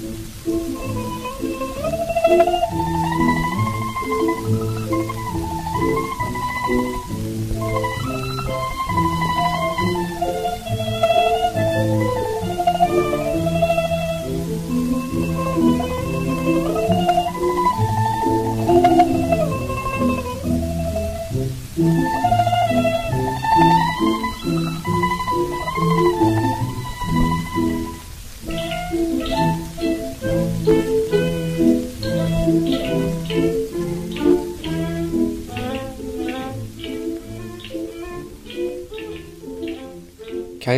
Thank you.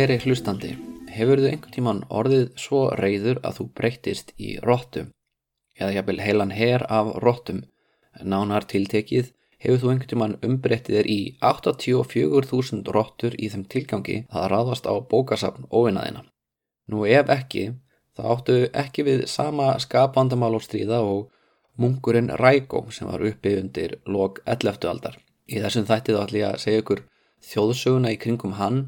Kæri hlustandi, hefur þau einhvern tíman orðið svo reyður að þú breyttist í róttum eða jafnvel heilan her af róttum nánar tiltekið hefur þú einhvern tíman umbreyttið þér í 84.000 róttur í þeim tilgangi að ráðast á bókasafn óvinnaðina. Nú ef ekki, þá áttu ekki við sama skapvandamál og stríða og munkurinn Rækó sem var uppi undir lok 11. aldar. Í þessum þættið átlið að segja ykkur þjóðsöguna í kringum hann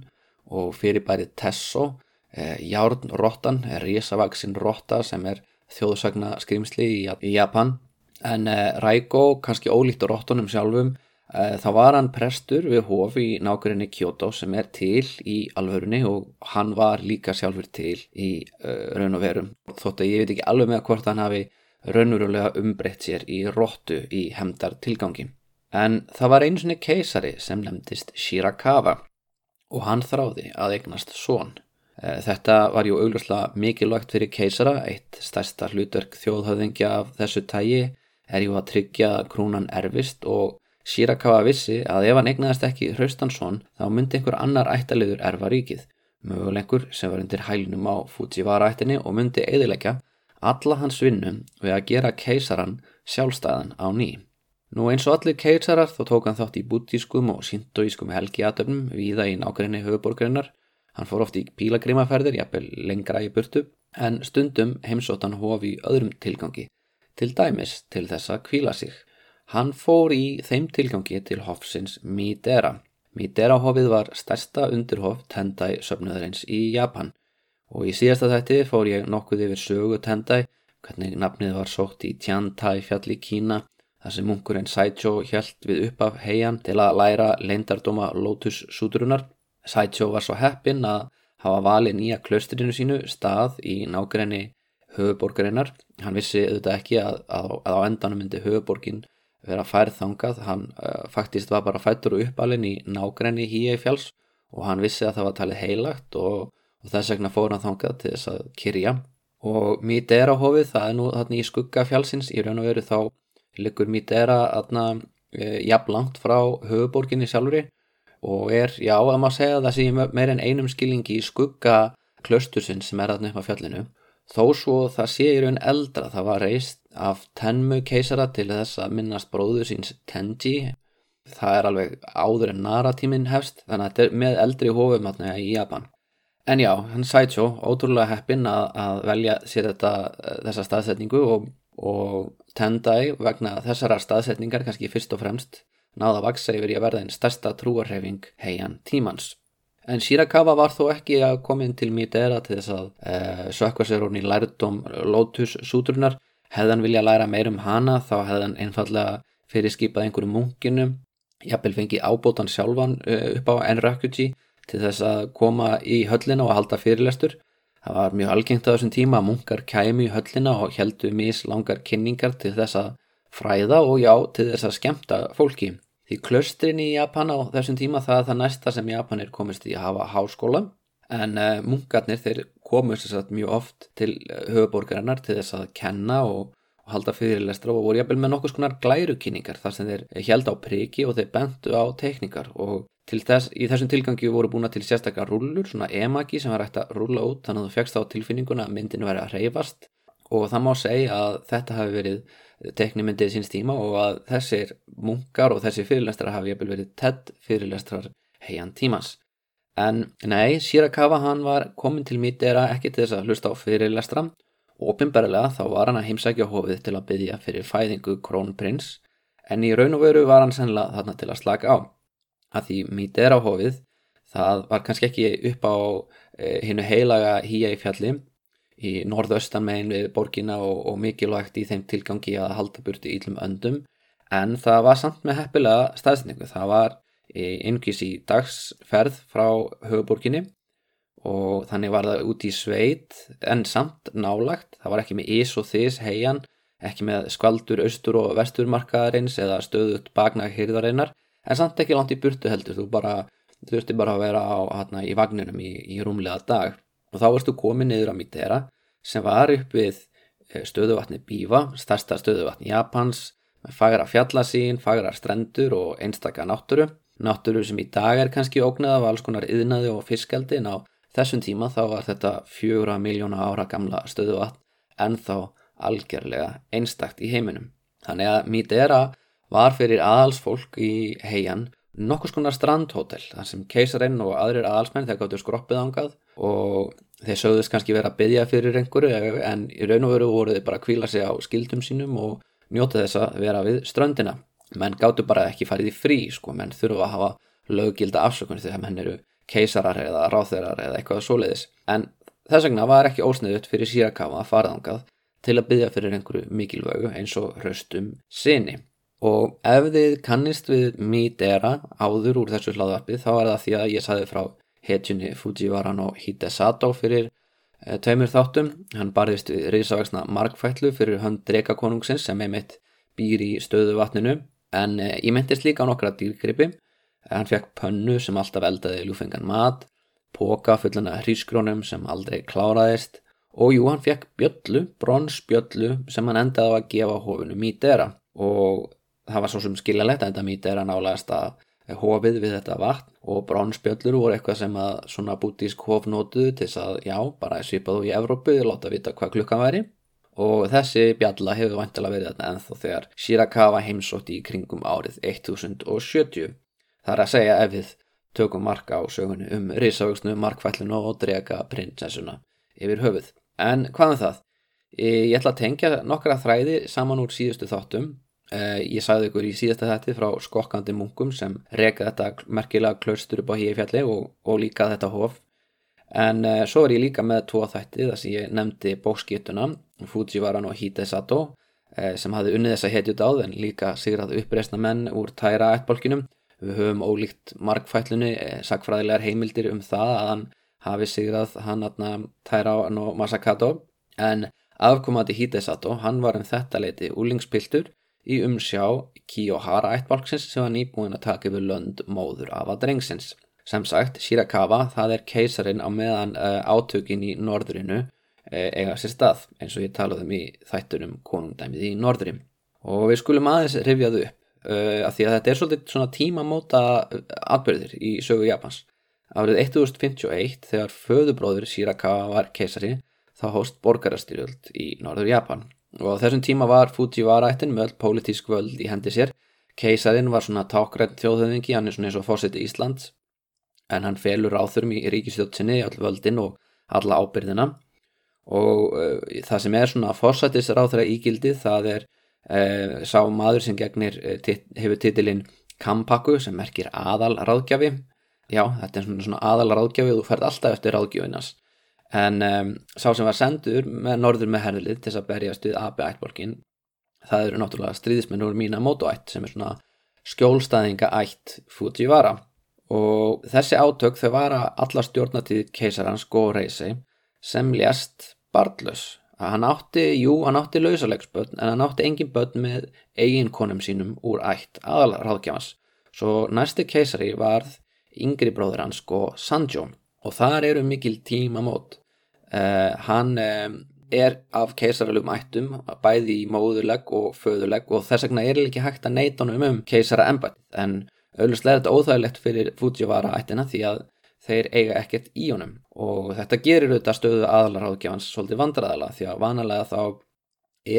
og fyrirbærið Tesso, eh, Járnrottan risavaksinn rotta sem er þjóðsagna skrimsli í, í Japan. En eh, Raiko, kannski ólíkt á rottunum sjálfum, eh, þá var hann prestur við hof í nákværinni Kyoto sem er til í alvörunni og hann var líka sjálfur til í raun og verum. Þótt að ég veit ekki alveg með hvort hann hafi raunurulega umbreytt sér í rottu í hemdar tilgangi. En það var einu sinni keisari sem nefndist Shirakawa og hann þráði að eignast són. Eh, þetta var jú augljóslega mikilvægt fyrir keisara, eitt stærsta hlutverk þjóðhauðingja af þessu tægi er jú að tryggja krúnan erfist og Shirakawa vissi að ef hann eignaðist ekki Hraustansson þá myndi einhver annar ættaliður erfa ríkið, möguleikur sem var undir hælnum á Fujiwara-ættinni og myndi eðilegja alla hans vinnum við að gera keisaran sjálfstæðan á nýjum. Nú eins og allir keisarar þá tók hann þátt í bútískum og sintoískum helgiatöfnum viða í nákvæmni höfuborgarinnar. Hann fór oft í pílagrimaferðir, jafnvel lengra í burtu, en stundum heimsótt hann hofi í öðrum tilgangi, til dæmis til þess að kvíla sig. Hann fór í þeim tilgangi til hofsins Midera. Midera hofið var stærsta undirhof Tendai söfnöðurins í Japan og í síðasta þætti fór ég nokkuð yfir sögu Tendai, hvernig nafnið var sótt í Tiantai fjall í Kína þar sem munkurinn Saicho hjælt við upp af heian til að læra leindardóma Lotus súturunar. Saicho var svo heppin að hafa valið nýja klaustrinu sínu stað í nákrenni höfuborgarinnar. Hann vissi auðvitað ekki að, að, að á endanum myndi höfuborgin vera færðangað. Hann uh, faktist var bara fættur og uppalinn í nákrenni híi fjáls og hann vissi að það var talið heilagt og, og þess vegna fór hann þangað til þess að kyrja. Og Midera hófið, það er nú þarna í skugga fjálsins, í raun og veru þá liggur Midera aðna e, jafnlangt frá höfuborginni sjálfuri og er, já, að maður segja það sé meir en einum skilningi í skugga klaustusinn sem er aðna upp á fjallinu. Þó svo það sé í raun eldra það var reist af Tenmu keisara til þess að minnast bróðu síns Tenji. Það er alveg áður en naratíminn hefst þannig að þetta er með eldri hófum aðna í Japan. En já, hann Saicho, ótrúlega heppin að, að velja sér þetta, þessa staðsetningu og og Tendai vegna þessara staðsetningar kannski fyrst og fremst náða vaksa yfir í að verða einn stærsta trúarhefing heian tímans. En Shirakawa var þó ekki að koma inn til Midera til þess að e, sökva sér hún í lærdom Lotus sútrunar. Hefðan vilja læra meir um hana þá hefðan einfallega fyrir skipað einhverju munkinum, jafnvel fengi ábótan sjálfan e, upp á Enrakuji til þess að koma í höllina og halda fyrirlestur Það var mjög algengt á þessum tíma að munkar kæmi í höllina og heldu mislangar kynningar til þess að fræða og já til þess að skemta fólki. Því klöstrin í Japan á þessum tíma það er það næsta sem Japanir komist í að hafa háskóla en uh, munkarnir þeir komust þess að mjög oft til eh, höfuborgarinnar til þess að kenna og, og halda fyrirlestra og voru jafnvel með nokkus konar glærukynningar þar sem þeir held á priki og þeir bentu á teknikar og Þess, í þessum tilgangi voru búin til sérstaklega rúllur, svona emagi sem var hægt að rúlla út þannig að þú fegst á tilfinninguna að myndinu væri að reyfast og það má segja að þetta hafi verið teknimyndið síns tíma og að þessir munkar og þessir fyrirlestrar hafi jæfnvel verið tedd fyrirlestrar heian tímans. En nei, Shirakawa hann var komin til Midera ekki til þess að hlusta á fyrirlestra. Og opimberlega þá var hann að heimsækja hófið til að byggja fyrir fæðingu krónprins en í raun og veru var hann sennilega þarna til að slaka á að því mítið er á hófið það var kannski ekki upp á e, hinnu heilaga hýja í fjalli í norðaustan megin við borgina og, og mikilvægt í þeim tilgangi að halda burti íllum öndum en það var samt með heppilega staðsendingu. Það var yngis í dagsferð frá höfuborginni og þannig var það út í sveit en samt nálagt. Það var ekki með ís og þís heian, ekki með skvaldur austur og vesturmarkaðarins eða stöðut baknag hýrðarinnar en samt ekki langt í burtu heldur. Þú bara, þurfti bara að vera á, hana, í vagninum í, í rúmlega dag og þá varstu komið niður á Mitera sem var upp við eh, stöðuvatni Bíva, starsta stöðuvatni Japans fagra fjallasín, fagra strendur og einstaka nátturu. Nátturu sem í dag er kannski ógnað af alls konar yðnaði og fiskaldi en á þessum tíma þá var þetta fjögra miljóna ára gamla stöðuvatn en þá algjörlega einstakt í heiminum. Þannig að Midera var fyrir aðalsfólk í heian nokkus konar strandhótel þar sem keisarinn og aðrir aðalsmenn þegar gáttu skroppið ángað og þeir sögðust kannski vera að byggja fyrir einhverju en í raun og veru voru þeir bara að kvíla sig á skildum sínum og njóta þess að vera við ströndina. Menn gáttu bara ekki farið í frí sko, menn þurfa að hafa löggilda afsökun þegar menn eru keisarar eða ráþeirar eða eitthvað svoleiðis. En þess vegna var ekki ósniðut fyrir Sírakafa að faraðangað til að byggja fyrir einhverju mikilvægu eins og hraustum sinni. Og ef þið kannist við Midera áður úr þessu hlaðvarpi þá er það því að ég saði frá hetjunni Fujiwara no Hidesato fyrir e, tveimur þáttum. Hann barðist við reysavægsna markfætlu fyrir hönd drekakonungsins sem einmitt býr í stöðu vatninu en e, ég myndist líka á nokkra dýrgrippi. Hann fekk pönnu sem alltaf eldaði ljúfengan mat, póka fullana hrískrónum sem aldrei kláraðist og jú hann fekk bjöllu, bronsbjöllu sem hann endaði að gefa hófinu Midera og það var svo sem skiljalegt en þetta mýti er að nálaðast að hofið við þetta vatn og brónspjöllur voru eitthvað sem að svona bútísk hof nótuðu til þess að já, bara svipaðu í Evrópu og láta vita hvað klukkan væri. Og þessi bjalla hefur vantilega verið þetta ennþá þegar Shirakawa heimsótti í kringum árið 1070 það er að segja ef við tökum marka á sögunni um risavöxnu markfællinu og drega prinsessuna yfir höfuð. En hvað er um það? Ég ætla að tengja nokkra þræði saman úr síðustu þáttum ég sagði ykkur í síðasta þetti frá skokkandi munkum sem reka þetta merkilega klaustur upp á hífjalli og, og líka þetta hof. En uh, svo er ég líka með tvo þætti þar sem ég nefndi bókskýtuna Fujivaran og Hidesato uh, sem hafði unnið þessa hetjut áð en líka sigrað uppreysna menn úr tæra ættbólkinum við höfum ólíkt markfætlunni sagfræðilegar heimildir um það að hann hafi sigrað hann aðna tæra og Masakato. En afkomandi Hidesato hann var um þetta leiti úlingspiltur í umsjá Kiyohara ættbálksins sem var nýbúin að taka yfir lönd móður af að drengsins. Sem sagt, Shirakawa það er keisarin á meðan uh, átökin í norðrinu uh, eiga sér stað eins og ég talaði um í þættunum konungdæmið í norðrim. Og við skulum aðeins rifjaðu upp uh, að því að þetta er svolítið svona tímamóta atbyrðir í sögu Japans. Árið 1051 þegar föðubróður Shirakawa var keisari þá hóst borgarastyrjöld í norður Japan og á þessum tíma var Fujiwara-ættin með öll pólitísk völd í hendi sér. Keisarin var svona tákrætt þjóðhauðingi hann er svona eins og fósiti Íslands. En hann felur áþurum í ríkistjótsinni all völdin og alla ábyrðina og uh, það sem er svona fósætisráþra ígildi það er uh, sá maður sem gegnir uh, tit, hefur titilinn Kampaku sem merkir aðal ráðgjafi já þetta er svona, svona aðal ráðgjafi og þú færð alltaf eftir ráðgjöfinas en um, sá sem var sendur með norður með herðlið til þess að berjast við AB ættborgin það eru náttúrulega stríðismenn úr mína mótoætt sem er svona skjólstæðinga ætt Fujiwara. Og þessi átök þau var að alla stjórnatíð keisarans Go Reisei sem lést barnlaus. Að hann átti, jú, hann átti lausalegsbönn en hann átti engin bönn með eigin konum sínum úr ætt aðalráðgjafans. Svo næsti keisari varð yngri bróður hans Go Sanjo. Og þar eru mikil tímamót. Uh, hann um, er af keisaralum ættum bæði í móðuleg og föðuleg og þess vegna er ekki hægt að neyta honum um keisara embætt en auðvitað er þetta óþægilegt fyrir Fujiwara ættina því að þeir eiga ekkert í honum. Og þetta gerir auðvitað stöðu aðalarháðgjafans svolítið vandræðala því að vanalega þá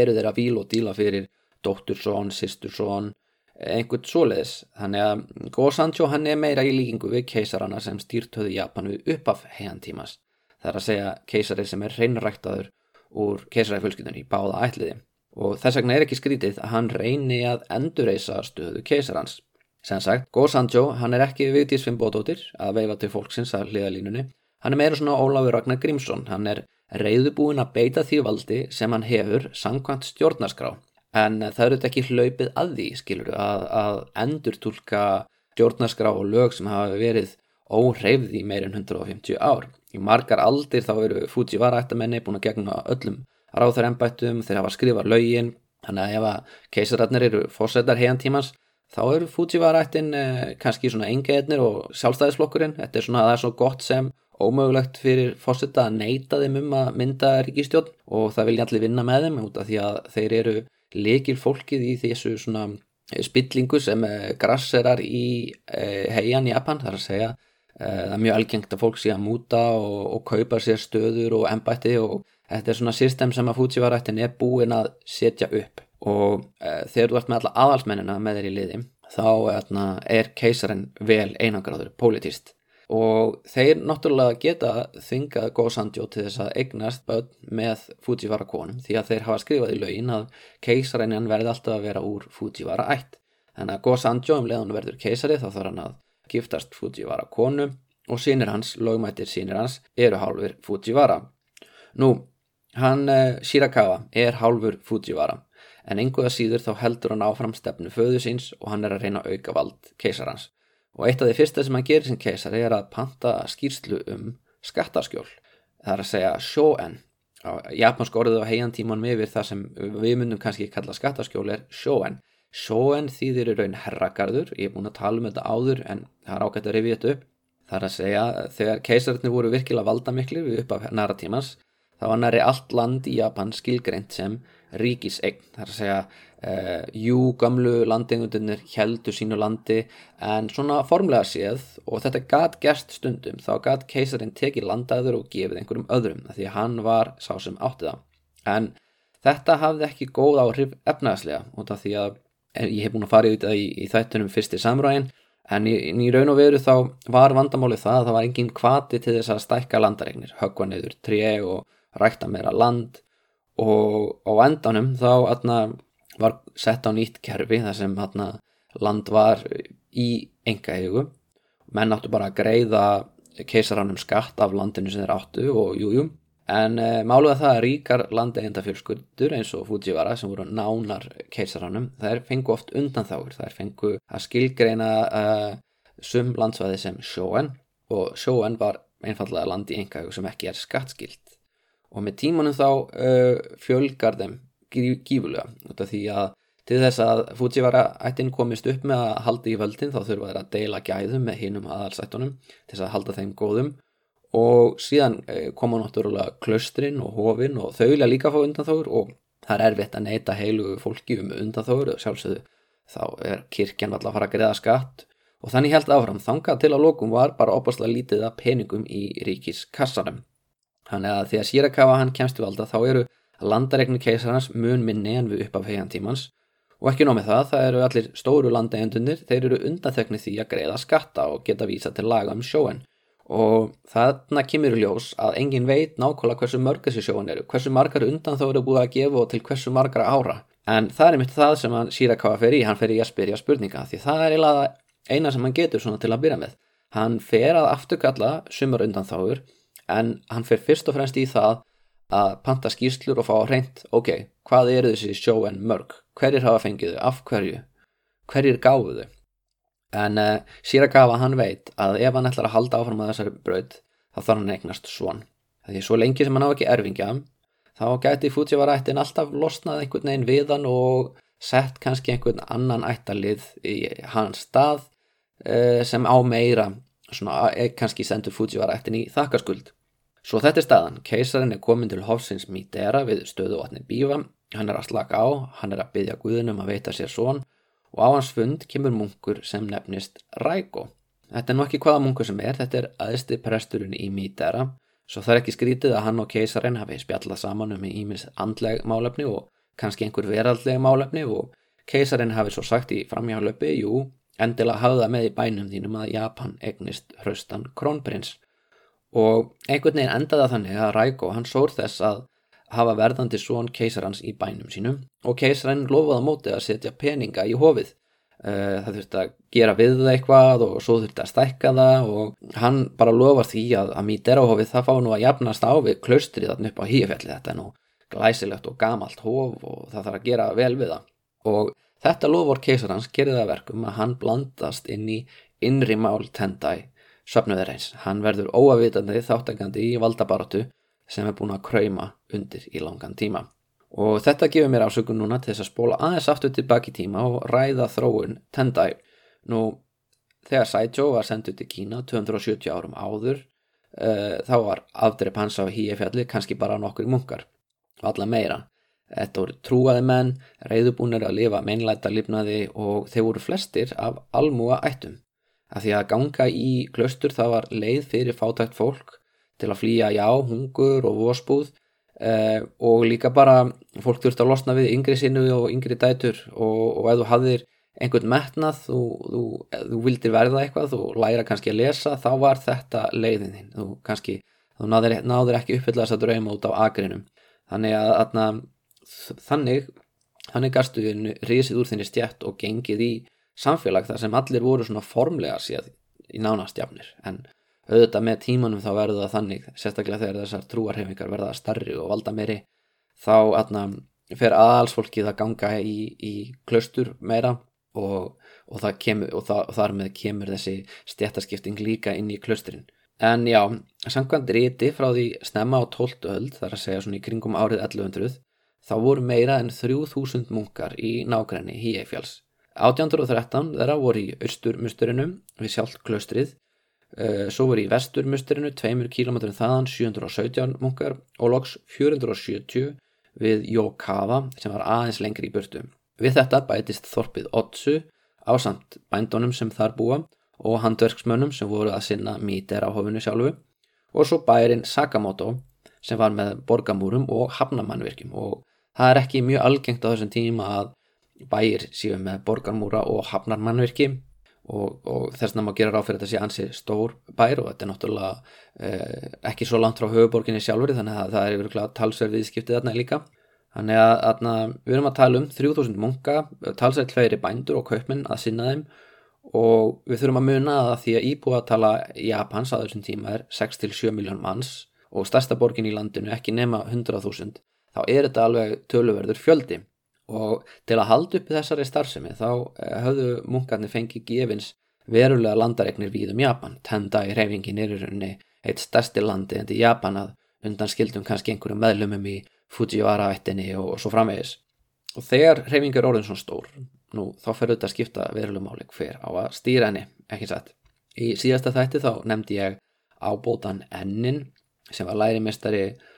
eru þeir að víl og díla fyrir dóttursón, sýstursón einhvern svoleiðis. Þannig að Go Sancho hann er meira í líkingu við keisarana sem stýrtöðu Japan við uppaf heiantímas það er að segja keisari sem er reynræktaður úr keisaræfölskyldunni í báða ætliði og þess vegna er ekki skrítið að hann reyni að endurreysa stöðu keisarans. Sem sagt, Go Sanjo, hann er ekki viðtísfinn bótóttir að veifa til fólksins að hliðalínunni, hann er meira svona Ólafur Ragnar Grímsson, hann er reyðubúin að beita því valdi sem hann hefur sangkvæmt stjórnarskrá en það eru þetta ekki hlaupið að því skilur að, að endur tólka stjórnarskrá og lög sem hafa verið óhreyfð í meirin 150 ár. Í margar aldir þá eru Fujiwara ættamenni búin að gegna öllum ráþarembættum, þeir hafa skrifað lögin, þannig að ef að keisararnir eru fórsetar heian tímans þá eru Fujiwara ættin eh, kannski svona engeðnir og sjálfstæðisflokkurinn, þetta er svona að það er svo gott sem ómögulegt fyrir fórseta að neyta þeim um að mynda ríkistjón og það vilja allir vinna með þeim út af því að þeir eru likil fólkið í þessu svona spillingu sem grasserar í eh, heian Japan, þar að segja eh, það er mjög algengt að fólk sé að múta og, og kaupa sér stöður og ennbætti og þetta er svona system sem að Fujivarættin er búin að setja upp. Og e, þegar þú ert með alla aðalsmennina með þeir í liði þá etna, er keisarinn vel einangráður politist og þeir náttúrulega geta þingað góðsandjó til þess að eignast börn með Fujiwara konum því að þeir hafa skrifað í laugin að keisarinn verði alltaf að vera úr Fujiwara ætt þannig að góðsandjó um leðan verður keisari þá þarf hann að giftast Fujiwara konu og sínir hans, lögmættir sínir hans eru hálfur Fujiwara nú, hann eh, Shirakawa er hálfur Fujiwara en einhverja síður þá heldur hann áfram stefnu föðu síns og hann er að reyna að auka vald keisarans og eitt af því fyrsta sem hann gerir sem keisari er að panta skýrslu um skattaskjól. Það er að segja shoen. Japansk orðið á heian tímanum yfir það sem við myndum kannski kalla skattaskjól er shoen. Shoen þýðir í raun herragarður, ég er búin að tala um þetta áður en það er ágætt að rifja þetta upp. Það er að segja þegar keisarinnir voru virkilega valdamikli við upp af næra tímans þá var næri allt land í Japan skilgreint sem ríkisegn. Það er að segja Uh, jú, gamlu landingundunir heldur sínu landi en svona formlega séð og þetta gæt gerst stundum þá gæt keisarinn tekið landaður og gefið einhverjum öðrum því hann var sá sem átti það en þetta hafði ekki góð áhrif efnaðslega og það því að ég hef búin að fara í þetta í, í þættunum fyrst í samræðin en í, í raun og veru þá var vandamálið það að það var engin kvati til þess að stækka landaregnir, höggva neyður tré og rækta meira land. Og á endanum þá aðna var sett á nýtt kerfi þar sem hana, land var í enga eigu menn áttu bara að greiða keisarannum skatt af landinu sem þeir áttu og jújú en e, máluða það að ríkar landeigindafjölskuldur eins og Fujiwara sem voru nánar keisarannum þær fengu oft undan þáur þær fengu að skilgreina e, sum landsvæði sem sjóen og sjóen var einfallega land í enga sem ekki er skattskilt og með tímanum þá e, fjölgar þeim gífulega þetta því að til þess að Fujiwara ættin komist upp með að halda í völdin þá þurfa þeir að deila gæðum með hinnum aðalsættunum til þess að halda þeim góðum og síðan eh, koma náttúrulega klöstrin og hofin og þau vilja líka fá undanþóður og það er erfitt að neyta heilu fólki um undanþóður og sjálfsögðu þá er kirkjan alltaf að fara að greiða skatt. Og þannig held áfram. Þangað til að lokum var bara opastlega lítið að peningum í ríkiskassanum. Þannig að því að Sýrakawa hann kemst í valda þá eru landaregnir keisarans mun minni en við upp af heian tímans. Og ekki nómið það, það eru allir stóru landegjandunir, þeir eru undanþekni því að greiða skatta og geta vísa til laga um sjóen og þarna kemur ljós að engin veit nákvæmlega hversu mörg þessi sjóen eru, hversu margar undan þá eru búið að gefa og til hversu margar ára. En það er mitt það sem hann Sýrakawa fer í, hann fer í að spyrja spurninga því það er eina sem hann getur svona til að byrja með. Hann fer að afturkalla sumar undan þáur en hann fer fyrst og fremst í það að panta skýrslur og fá reynd ok, hvað eru þessi sjó en mörg? Hverjir hafa fengið þau, af hverju? Hverjir gáðu þau en uh, eh, Siragawa hann veit að ef hann ætlar að halda áfram að þessari braud þá þarf hann eignast svon því svo lengi sem hann á ekki erfingja þá gæti Fujiwara-ættin alltaf losnað einhvern veginn við hann og sett kannski einhvern annan ættalið í hans stað uh, sem á meira svona, eh, kannski sendur Fujiwara-ættin í þakkarskuld. Svo þetta er staðan, keisarinn er komin til hofsins Mítera við stöðuvatni Bífa, hann er að slaka á, hann er að byggja Guðinum að veita sér svon og á hans fund kemur munkur sem nefnist Ræko. Þetta er nú ekki hvaða munkur sem er, þetta er aðsti presturinn í Mítera, svo það er ekki skrítið að hann og keisarinn hafi spjallað saman um ímis andleg málefni og kannski einhver veraldleg málefni og keisarinn hafi svo sagt í framhjálöpi, jú, endilega hafða með í bænum þínum að Japan egnist hraustan krónprins og einhvern veginn endaði þannig að Ræko hann sór þess að hafa verðandi svon keisarans í bænum sínum og keisarinn lofaði mótið að setja peninga í hofið. Uh, það þurfti að gera við það eitthvað og svo þurfti að stækka það og hann bara lofar því að, að Míteráhofið það fá nú að jafnast á við klaustrið þarna upp á hífjalli þetta er nú glæsilegt og gamalt hof og það þarf að gera vel við það. Og þetta lofur keisarans gerði það verkum að hann blandast inn í innri mál tendæ söpnuður eins. Hann verður óavitandi þáttakandi í valdabaratu sem er búin að krauma undir í langan tíma. Og þetta gefur mér ásökun núna til þess að spóla aðeins aftur tilbaki tíma og ræða þróun Tendai. Nú, þegar Saito var senduð til Kína 270 árum áður, uh, þá var afdreip hans á híefjalli kannski bara nokkur munkar, alla meira. Þetta voru trúaði menn, reyðubúnir að lifa meinlæta lifnaði og þeir voru flestir af almúa ættum að því að ganga í klöstur það var leið fyrir fátækt fólk til að flýja já, hungur og vospúð eh, og líka bara fólk þurfti að losna við yngri sinu og yngri dætur og, og ef þú hafðir einhvern metnað, þú, þú, þú vildir verða eitthvað, þú læra kannski að lesa þá var þetta leiðin þín. Þú kannski, þú náður, náður ekki uppfylla þess að drauma út á agrinum þannig að, að þannig þannig gastu við risið úr þinni stjætt og gengið í samfélag þar sem allir voru svona formlega séð í nánastjafnir en auðvitað með tímanum þá verður það þannig sérstaklega þegar þessar trúarhefingar verða starri og valda meiri þá atna, fer aðalsfólkið að ganga í, í klaustur meira og, og, kemur, og, það, og þar með kemur þessi stjættaskipting líka inn í klausturinn en já, samkvæmt ríti frá því snemma á 12. öld þar að segja svona í kringum árið 1100 þá voru meira en 3000 munkar í nákrenni Híeifjáls 1813 þeirra voru í austurmusturinu við sjálft klaustrið, eh, svo voru í vesturmusturinu 2 km þaðan 717 munkar og loks 470 við Jókava sem var aðeins lengri í burtu. Við þetta bætist þorpið Otsu á samt bændunum sem þar búa og handverksmönnum sem voru að sinna mítir á hofinu sjálfu og svo bærin Sakamoto sem var með borgamúrum og hafnamannvirkjum og það er ekki mjög algengt á þessum tíma að bæir séu með borgarmúra og hafnar mannverki og, og þess vegna má gera ráð fyrir þetta sé ansi stór bær og þetta er náttúrulega eh, ekki svo langt frá höfuborginni sjálfur þannig að það er yfirlega talsverðið skiptið þarna líka. Þannig að, að við erum að tala um 3000 munka, talsverð hlæri bændur og kaupminn að sinna þeim og við þurfum að muna að því að íbúa að tala Japans að þessum tíma er 6-7 miljón manns og stærsta borgin í landinu ekki nema 100.000 þá er þetta alveg töluverður fjöldi og til að halda upp þessari starfsemi þá eh, höfðu munkarnir fengið gefins verulega landaregnir við um Japan. Tendai reyfingin er í rauninni eitt stærsti landi en til Japan að undan skildum kannski einhverju meðlumum í Fujiwara-ættinni og svo framvegis. Og þegar reyfingur orðin svona stór nú þá fer auðvitað að skipta verulega máli hver á að stýra henni, ekki satt? Í síðasta þætti þá nefndi ég ábótan Ennin sem var lærimestari uh,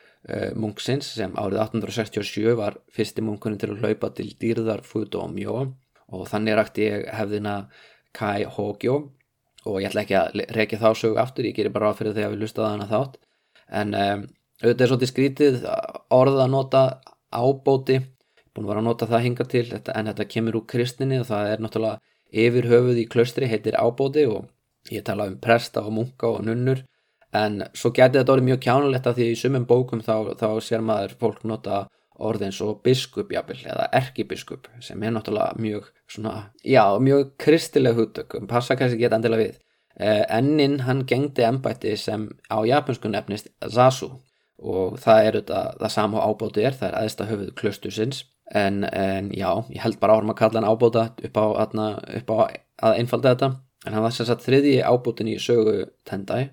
munksins sem árið 1867 var fyrsti munkunni til að hlaupa til dýrðar Fudomjó og þannig rætti ég hefðina Kai Hogyo og ég ætla ekki að reykja þá sögu aftur, ég gerir bara áfyrir þegar við lustaði hana þátt. En um, auðvitað er svolítið skrítið orða að nota ábóti. Búin að vera að nota það hinga til en þetta kemur úr kristinni og það er náttúrulega yfir höfuð í klaustri heitir ábóti. Og ég tala um presta og munka og nunnur en svo geti þetta orðið mjög kjánulegt að því í sumum bókum þá, þá sér maður fólk nota orðin svo biskup jápil eða erkibiskup sem er náttúrulega mjög svona, já, mjög kristileg húttök, passa kannski geta endilega við. Eh, ennin hann gengdi ennbætti sem á japansku nefnist Zasu og það er þetta, það sama ábóti er, það er aðeins höfuð klustusins en, en já, ég held bara árum að kalla hann ábóta upp á, atna, upp á að einfalda þetta. En hann var sem sagt þriði ábótin í sögu Tendai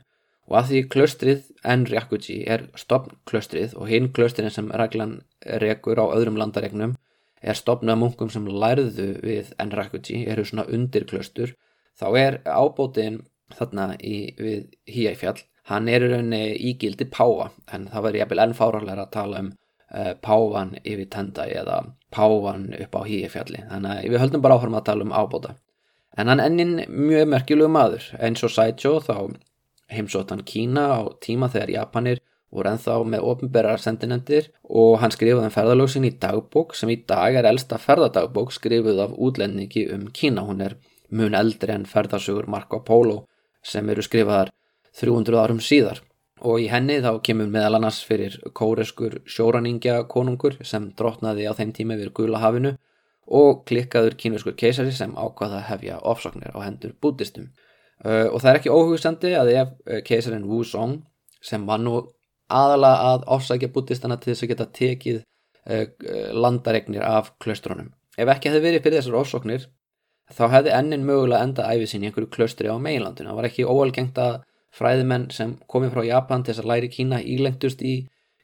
og að því klaustrið Enryakuji er stopnklaustrið og hinn klaustrið sem reglan rekur á öðrum landaregnum er stopnað munkum sem lærðu við Enryakuji, eru svona undir klaustur, þá er ábótin þarna í, við Híæfjall, hann er í rauninni ígildi páa, en það verður jæfnvel enn fárarlega að tala um uh, pávan yfir tenda eða pávan upp á Híæfjalli, þannig að við höldum bara áhrum að tala um ábóta. En hann ennin mjög merkjulegu maður, eins og Saicho þá heimsóttan Kína á tíma þegar Japanir voru enþá með ofnberrar sendinendir og hann skrifaði um ferðalósin í dagbók sem í dag er elsta ferðadagbók skrifuð af útlendingi um Kína. Hún er mun eldri en ferðasugur Marco Polo sem eru skrifaðar 300 árum síðar og í henni þá kemur meðal annars fyrir kóreskur sjóraningja konungur sem drotnaði á þeim tíma við Gula hafinu og klikkaður kínverskur keisari sem ákvaða að hefja ofsóknir á hendur bútistum. Uh, og það er ekki óhugsandi að ef uh, keisarin Wu Song sem var nú aðalega að ofsækja bútistana til þess að geta tekið uh, landaregnir af klaustrunum. Ef ekki hefði verið fyrir þessar ofsóknir þá hefði ennin mögulega enda æfið sín í einhverju klaustri á meilandinu. Það var ekki óalgengt að fræðimenn sem komið frá Japan til þess að læri Kína ílengtust í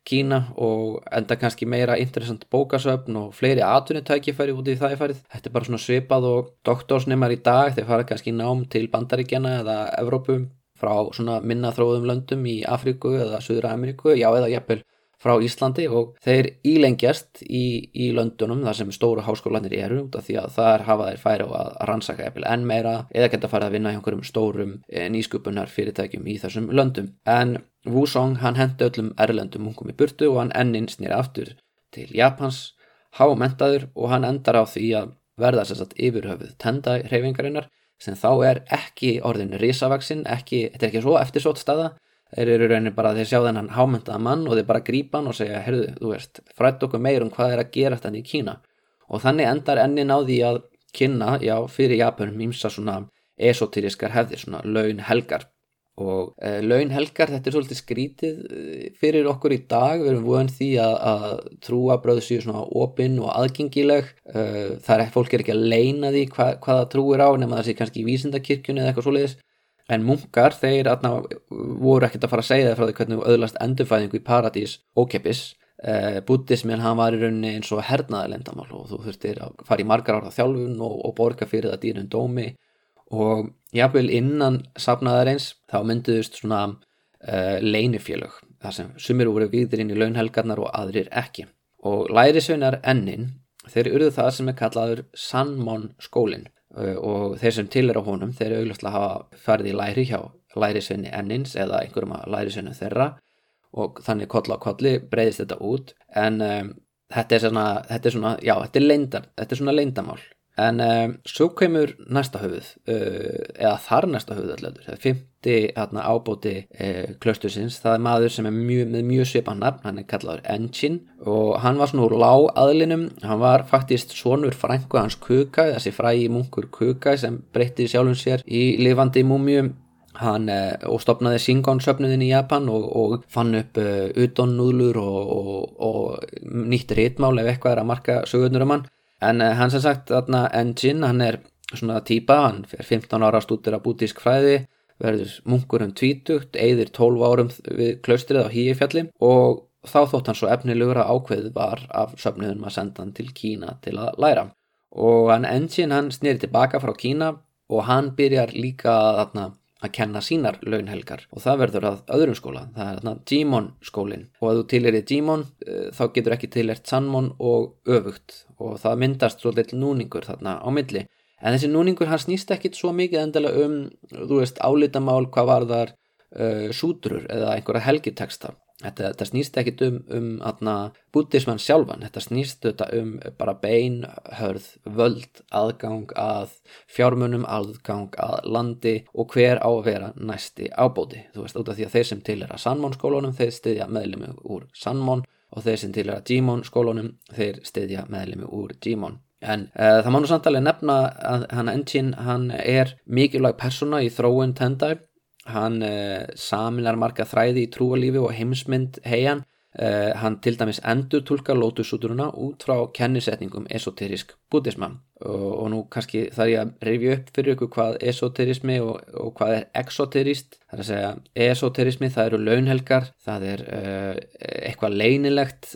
Kína og enda kannski meira interessant bókasöfn og fleiri atvinnutækifæri út í það í farið. Þetta er bara svona svipað og doktorsneimar í dag þeir fara kannski nám til bandaríkjana eða Evrópum frá svona minna þróðum löndum í Afríku eða Suðra Ameríku, já eða jæppil frá Íslandi og þeir ílengjast í, í löndunum þar sem stóru háskólanir eru út af því að þar hafa þeir færi á að rannsaka jæppil enn meira eða geta farið að vinna í einhverjum stórum eh, nýskupunar fyrirtækjum í þessum löndum. En Wusong hann hendi öllum erlendum ungum í burtu og hann enninn snýri aftur til Japans, hámentaður og hann endar á því að verða sérstaklega yfirhöfuð tenda reyfingarinnar sem þá er ekki orðin risavaksinn, þetta er ekki svo eftirsótt staða þeir eru raunin bara að þeir sjá þennan hámyndaða mann og þeir bara grípa hann og segja heyrðu, þú veist, frætt okkur meir um hvað er að gera þetta í Kína. Og þannig endar ennin á því að kynna, já, fyrir Japanum ímsa svona esoterískar hefðir, svona laun helgar og e, eh, laun helgar, þetta er svolítið skrítið eh, fyrir okkur í dag, við erum voðan því að, að trúabröðu séu svona opinn og aðgengileg, e, það er fólk er ekki að leina því hva, hvaða trúir á nema það sé kannski í vísindakirkjunni eða eitthvað svoleiðis En munkar, þeir atna, voru ekkert að fara að segja það frá því hvernig öðlast endurfæðingu í paradís ókeppis. Eh, Buddhismin hann var í rauninni eins og hernaðalendamál og þú þurftir að fara í margar ára þjálfun og, og borga fyrir það dýrun dómi og jáfnveil innan safnaðarins þá mynduðust svona eh, leinifélög þar sem sumir voru viðir inn í launhelgarnar og aðrir ekki. Og lærisveinar ennin þeir eruðu það sem er kallaður Sanmon skólinn og þeir sem til er á honum þeir eru auglustlega að hafa farið í læri hjá lærisvenni ennins eða einhverjum að lærisvenni þeirra. Og þannig koll á kolli breyðist þetta út. En um, þetta er svona, þetta er svona, já, þetta er leindar, þetta er svona leindamál En um, svo kemur næsta höfuð, uh, eða þar næsta höfuð allir, það er fymti hérna, ábóti uh, klöstursins, það er maður sem er mjög, með mjög svipan nafn, hann er kallaður Engin. Og hann var svona úr lág aðlinum, hann var faktist svonur frængu hans Kukai, þessi frægi munkur Kukai sem breytti sjálfum sér í lifandi múmium Hann eh, og stopnaði Shingon-söfnuðin í Japan og, og fann upp uh, utonnúðlur og, og, og nýtt réttmál ef eitthvað er að marka sögurnur um hann en uh, hann sem sagt þarna Engin, hann er svona týpa, hann fyrir 15 ára stútir að bútísk fræði, verður munkur um tvítugt, eigðir 12 árum við klaustrið á Híifjalli og þá þótt hann svo efnilegur að ákveð var af söfniðum að senda hann til Kína til að læra. Og hann Engin hann snýri tilbaka frá Kína og hann byrjar líka þarna að kenna sínar launhelgar og það verður að öðrum skóla, það er þarna Jimon skólin og að þú tilir í Jimon eh, þá getur ekki tilert Sanmon og öfugt. Og það myndast svo lill núningur þarna á milli. En þessi núningur hann snýst ekkit svo mikið endala um, þú veist, álítamál hvað var þar uh, sútrur eða einhverja helgiteksta Þetta, þetta snýst ekkit um, um atna, bútismann sjálfan, þetta snýst þetta um bara bein, hörð, völd, aðgang að fjármunum, aðgang að landi og hver á að vera næsti ábóti. Þú veist, út af því að þeir sem til er að Sanmón skólunum, þeir styðja meðlemi úr Sanmón og þeir sem til er að Gímón skólunum, þeir styðja meðlemi úr Gímón. En uh, það má nú samtalið nefna að hann Engin, hann er mikilvæg persona í þróun Tendai hann uh, saminar marga þræði í trúalífi og heimsmynd heian. Uh, hann til dæmis endur tólkar lótusúturuna út frá kennisetningum esoterisk bútisma og, og nú kannski þarf ég að reyfja upp fyrir ykkur hvað esoterismi og, og hvað er exoterist það er að segja esoterismi það eru launhelgar það er uh, eitthvað leinilegt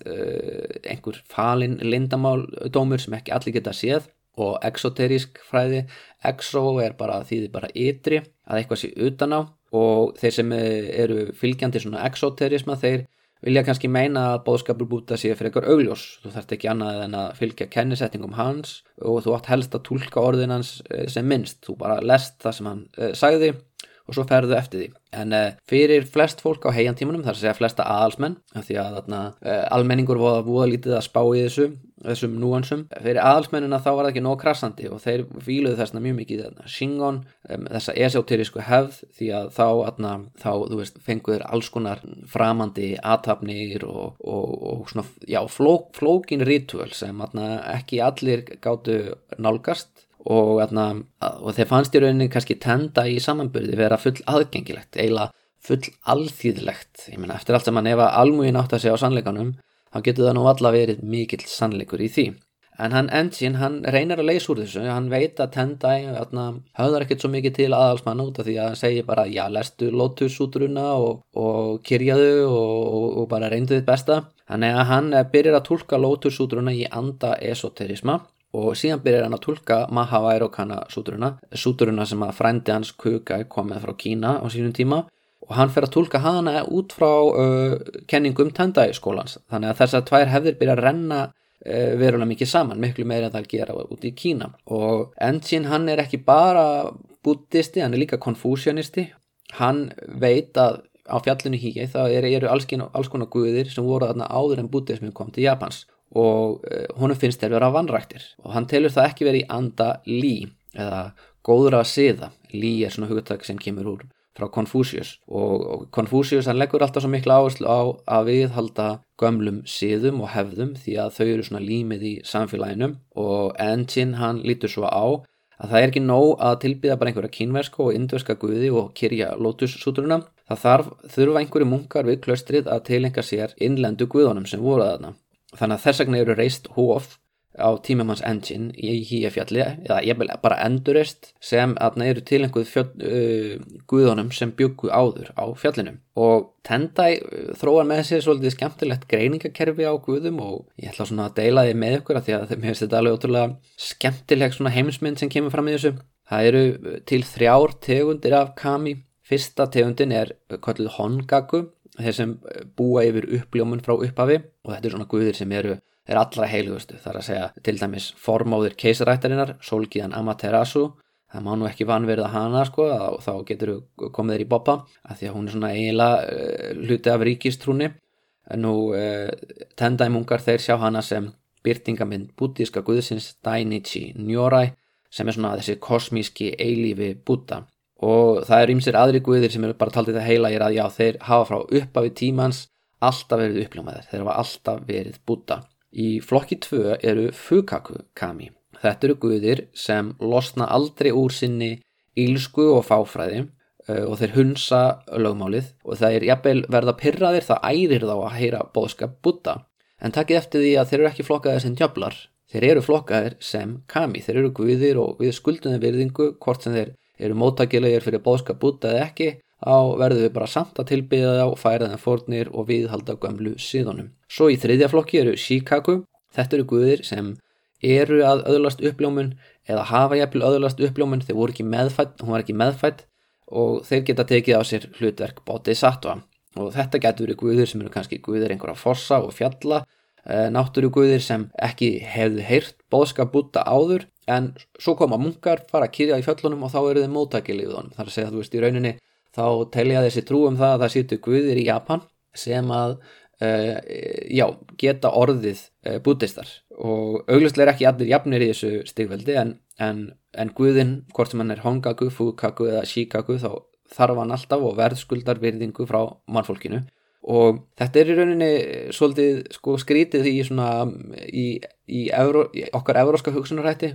einhver falin lindamáldómur sem ekki allir geta séð. Og exoterisk fræði exo er bara því þið bara ytri að eitthvað sé utan á og þeir sem eru fylgjandi svona exoterisma þeir vilja kannski meina að bóðskapur búta sér fyrir eitthvað augljós þú þarft ekki annað en að fylgja kennisetningum hans og þú átt helst að tólka orðin hans eh, sem minnst þú bara lest það sem hann uh, sagði og svo ferðu eftir því. En fyrir flest fólk á heiantímanum, þar að segja flesta aðalsmenn, því að þarna, almenningur voða, voða lítið að spá í þessu, þessum núansum, fyrir aðalsmennina þá var það ekki nóg krassandi og þeir fíluðu þessna mjög mikið Shingon, um, þessa esoterísku hefð, því að þá, þarna, þá veist, fenguður alls konar framandi aðtapnir og, og, og svona, já, flók, flókin ritual sem þarna, ekki allir gáttu nálgast og, atna, og þeir fannst í rauninni kannski tenda í samanbyrði vera full aðgengilegt, eiginlega full alþýðlegt, ég menna eftir allt sem hann ef að almúin átt að segja á sannleikanum þá getur það nú alla verið mikill sannleikur í því. En hann Engin, hann reynir að leysa úr þessu, hann veit að Tendai höfðar ekkert svo mikið til aðalsmann út af því að hann segir bara, já, lestu Lotus útruna og, og kyrjaðu og, og bara reyndu þitt besta. Þannig að hann byrjar að tólka Lotus útruna í anda esoterisma og síðan byrjar hann að tólka Mahavairokana súturuna, súturuna sem að frændi hans Kukai komið frá Kína á sínum tíma og hann fer að tólka hana út frá uh, kenningum Tendai skólans þannig að þess að tvær hefðir byrja að renna uh, verulega mikið saman, miklu meira en það gera út í Kína. Og Ensin hann er ekki bara buddhisti, hann er líka konfúsionisti hann veit að á fjallinu híi það eru, eru alls, alls konar guðir sem voru þarna áður en buddhismi kom til Japans. Og eh, honum finnst þeir vera vanræktir. Og hann telur það ekki verið í anda lí eða góðra siða. Lí er svona hugtak sem kemur úr frá Confucius. Og Confucius hann leggur alltaf svo miklu áherslu á að viðhalda gömlum siðum og hefðum því að þau eru svona límið í samfélaginu. Og Enchin hann lítur svo á að það er ekki nóg að tilbyða bara einhverja kínverska og indverska guði og kyrja lótussúturuna það þarf þurfa einhverju munkar við klöstrið að tilenga sér innlendu guðunum sem voru þarna. Þannig að þess vegna eru reist hóf á tímamanns engine í híjafjalli eða ég vil bara endurist sem aðna eru til einhverju uh, guðunum sem byggu áður á fjallinum. Og Tendai uh, þróar með sér svolítið skemmtilegt greiningakerfi á guðum og ég ætla svona að deila því með ykkur að því að mér finnst þetta alveg ótrúlega skemmtileg svona heimsmynd sem kemur fram í þessu. Það eru uh, til þrjár tegundir af kami. Fyrsta tegundin er kallið Hongaku þeir sem eh, búa yfir uppljómun frá upphafi. Og þetta er svona guðir sem eru er allra heilugustu, þar að segja til dæmis formóðir keisarættarinnar, Solgiðan Amaterasu, það má nú ekki vanverða hana sko, þá getur þú komið þér í boppa, að því að hún er svona eiginlega uh, hluti af ríkistrúni nú uh, tendæmungar þeir sjá hana sem byrtingamind bútíska guðsins Dainichi Nyorai sem er svona þessi kosmíski eilífi búta og það eru ymsir aðri guðir sem eru bara taldið það heila er að já þeir hafa frá uppafi tímans alltaf verið uppljómaðir, þeir hafa alltaf verið búta. Í flokki 2 eru Fukaku kami. Þetta eru guðir sem losna aldrei úr sinni ílsku og fáfræði og þeir hunsa lögmálið og það er jafnvel verða pyrraðir það ærir þá að heyra bóðskap búta. En takkið eftir því að þeir eru ekki flokkaðir sem djöflar, þeir eru flokkaðir sem kami, þeir eru guðir og við skuldunum virðingu hvort sem þeir eru móttakilegir fyrir bóðskap búta eða ekki, þá verður við bara samt að tilbyða þá færa þeim fórnir og viðhalda gömlu síðunum. Svo í þriðja flokki eru Shikaku, þetta eru guðir sem eru að öðlast uppljómun eða hafa jæfnvel öðlast uppljómun, þeir voru ekki meðfætt, hún var ekki meðfætt og þeir geta tekið á sér hlutverk bótið sattva og þetta getur verið guðir sem eru kannski guðir einhverja fossa og fjalla, eh, náttúru guðir sem ekki hefðu heyrt bóðskap búta áður. En svo koma munkar, fara að kýrja í fjöllunum og þá eru þeim móttækilið í þar að segja þú veist í rauninni þá telja þessi trú um það að það sýtu guðir í Japan sem að uh, já, geta orðið uh, bútistar og auglustlega er ekki allir jafnir í þessu stigveldi en, en, en guðin, hvort sem hann er Hongaku, Fukaku eða Shikaku þá þarf hann alltaf og verðskuldar virðingu frá mannfólkinu. Og þetta er í rauninni svolítið sko, skrítið í, svona, í, í, Evró, í okkar evróska hugsunarætti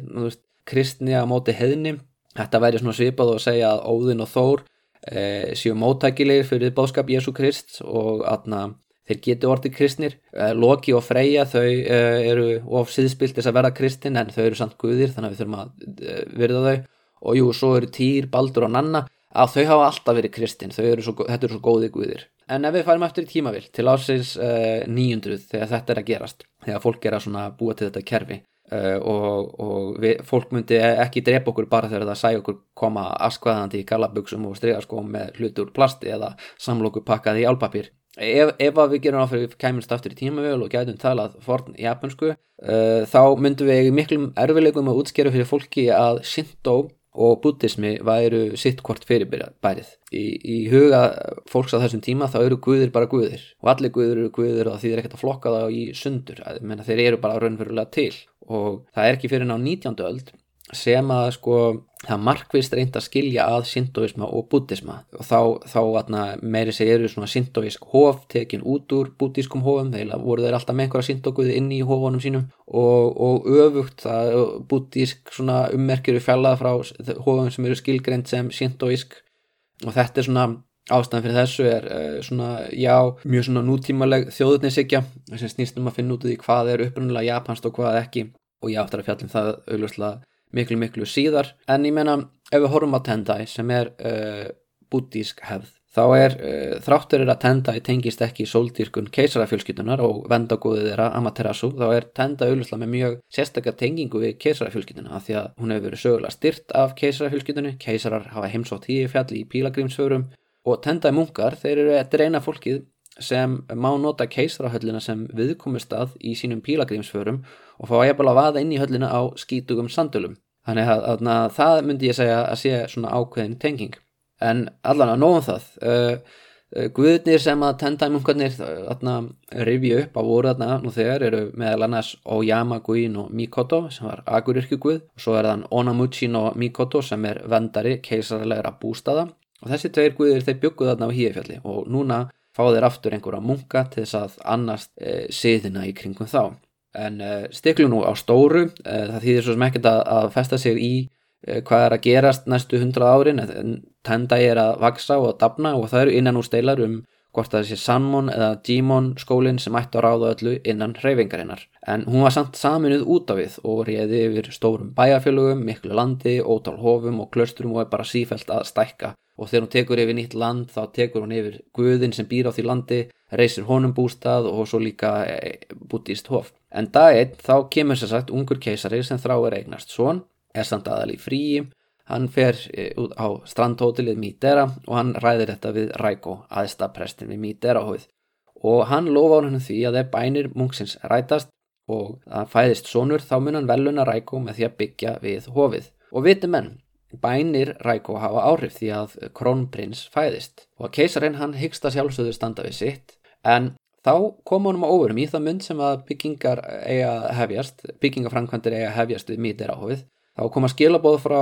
kristni að móti heðni þetta væri svipað og segja að Óðinn og Þór e, séu móttækilegir fyrir bóðskap Jésu Krist og aðna þeir geti orðið kristnir. E, Loki og Freyja þau e, eru of síðspilt þess að verða kristin en þau eru samt guðir þannig að við þurfum að verða þau. Og jú, svo eru Týr, Baldur og Nanna. Að þau hafa alltaf verið kristin eru svo, þetta eru svo góði guðir. En ef við færum eftir í tímavill til ásins uh, 900 þegar þetta er að gerast þegar fólk er að búa til þetta kerfi uh, og, og við, fólk myndi ekki drepa okkur bara þegar það sæ okkur koma askvaðandi í galaböksum og striðarskóm með hlutur plasti eða samloku pakkaði í álpapir ef, ef við gerum áfyrir kæmumst aftur í tímavill og gætum talað forn japansku uh, þá myndum við miklum erfileikum að útskjera fyrir fólki að Shinto og buddhismi væru sitt hvort fyrirbærið. Í, í huga fólks á þessum tíma þá eru guðir bara guðir og allir guðir eru guðir og því þeir ekkert að flokka það í sundur, menna þeir eru bara raunverulega til og það er ekki fyrir ná 19. öld sem að sko það markvist reynd að skilja að sintoisma og buddhisma og þá, þá atna, meiri seg eru svona sintoisk hof tekin út úr buddhiskum hofum. Þegar voru þeir alltaf með einhverja sintoguði inn í hofunum sínum. Og, og öfugt það buddhisk svona ummerkjur fjallað frá hofum sem eru skilgreynd sem sintoisk og þetta er svona ástæðan fyrir þessu er uh, svona já, mjög svona nútímaleg þjóðutninsykja sem snýstum að finna út í hvað er upprunalega japanst og hvað ekki og ég áttar að fjallum það augljóslega miklu miklu síðar. En ég menna ef við horfum á Tendai sem er uh, bútísk hefð þá er uh, þráttur er að Tendai tengist ekki sóldýrkun keisarafjölskytunar og vendagóðið þeirra Amaterasu þá er Tendai auðvitað með mjög sérstakar tengingu við keisarafjölskytuna af því að hún hefur verið sögulega styrt af keisarafjölskytunni keisarar hafa heimsótt hífjall í pílagrímsförum og Tendai munkar þeir eru að dreina fólkið sem má nota keisarahöllina sem viðkomist að í sínum pílagrímsförum og fá að jæfnvel að vaða inn í höllina á skítugum sandölum. Þannig að, að, að það myndi ég segja að sé svona ákveðin tenging. En allan að nóðum það, uh, uh, guðnir sem að tendæmungarnir rifja upp á voru þarna nú þegar eru meðal annars Oyama Guin og Mikoto sem var agurirkjuguð og svo er þann Onamuchin og Mikoto sem er vendari keisarlegra bústaða og þessi tveir guðir þeir bygguð þarna á híðfjalli og núna fá þeir aftur einhverja munka til þess að annast e, siðina í kringum þá. En e, stiklu nú á stóru, e, það þýðir svo sem ekkert að, að festa sig í hvað er að gerast næstu hundrað árin, en tenda er að vaksa og að dapna og það eru innan úr steilar um hvort það sé Sanmon eða Jimon skólinn sem ætti að ráða öllu innan hreyfingarinnar. En hún var samt saminuð út af við og réði yfir stórum bæjarfélögum, miklu landi, ótal hofum og klöstrum og er bara sífælt að stækka. Og þegar hún tekur yfir nýtt land þá tekur hún yfir guðin sem býr á því landi, reysir honum bústað og svo líka e, bútist hof. En dag einn þá kemur sér sagt ungur keisari sem þrá er eignast svon, er samt aðal í fríi Hann fer eh, út á strandhótelið Midera og hann ræðir þetta við Ræko, aðstaprestin við Midera hóið og hann lofa hann því að ef bænir munksins rætast og það fæðist sonur þá mun hann veluna Ræko með því að byggja við hófið. Og viti menn, bænir Ræko hafa áhrif því að krónprins fæðist og að keisarinn hann hyggsta sjálfsögður standa við sitt en þá kom honum á óverum í það mynd sem að byggingar eiga hefjast, byggingafrankvæmdir eiga hefjast við Midera hófið Þá koma skilabóð frá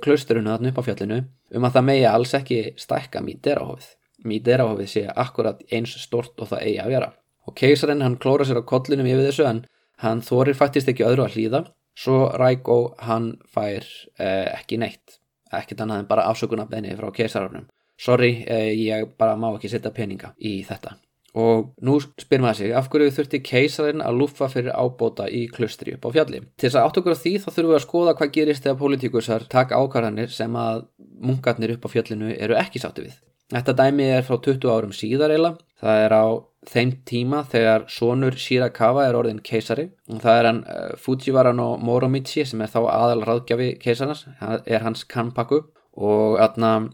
klausturinu þarna upp á fjallinu um að það megi alls ekki stækka Míderahofið. Míderahofið sé akkurat eins stort og það eigi að vera. Og keisarinn hann klóra sér á kollinum yfir þessu en hann þorir faktist ekki öðru að hlýða. Svo Rækó hann fær eh, ekki neitt. Ekkert annað en bara afsökunarbeginni frá keisararnum. Sorry, eh, ég bara má ekki setja peninga í þetta. Og nú spyr maður sig, af hverju þurfti keisarinn að lúfa fyrir ábóta í klustri upp á fjalli? Til þess að átt okkur á því þá þurfum við að skoða hvað gerist þegar pólitíkusar taka ákvarðanir sem að munkarnir upp á fjallinu eru ekki sátti við. Þetta dæmi er frá 20 árum síðar eila. Það er á þeim tíma þegar sonur Shirakawa er orðin keisari. Og það er hann uh, Fujiwara no Moromichi sem er þá aðal ráðgjafi keisarnas, er hans kanpaku. Og aðna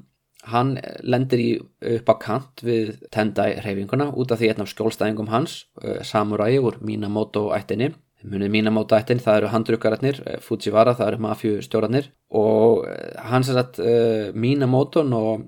hann lendir í upp á kant við Tendai reyfinguna út af því einn af skjólstæðingum hans, uh, Samurai úr Minamoto ættinni. Munið Minamoto ættin, það eru handrukkararnir, uh, Fujiwara, það eru mafjustjórarnir og hans er að Minamoto og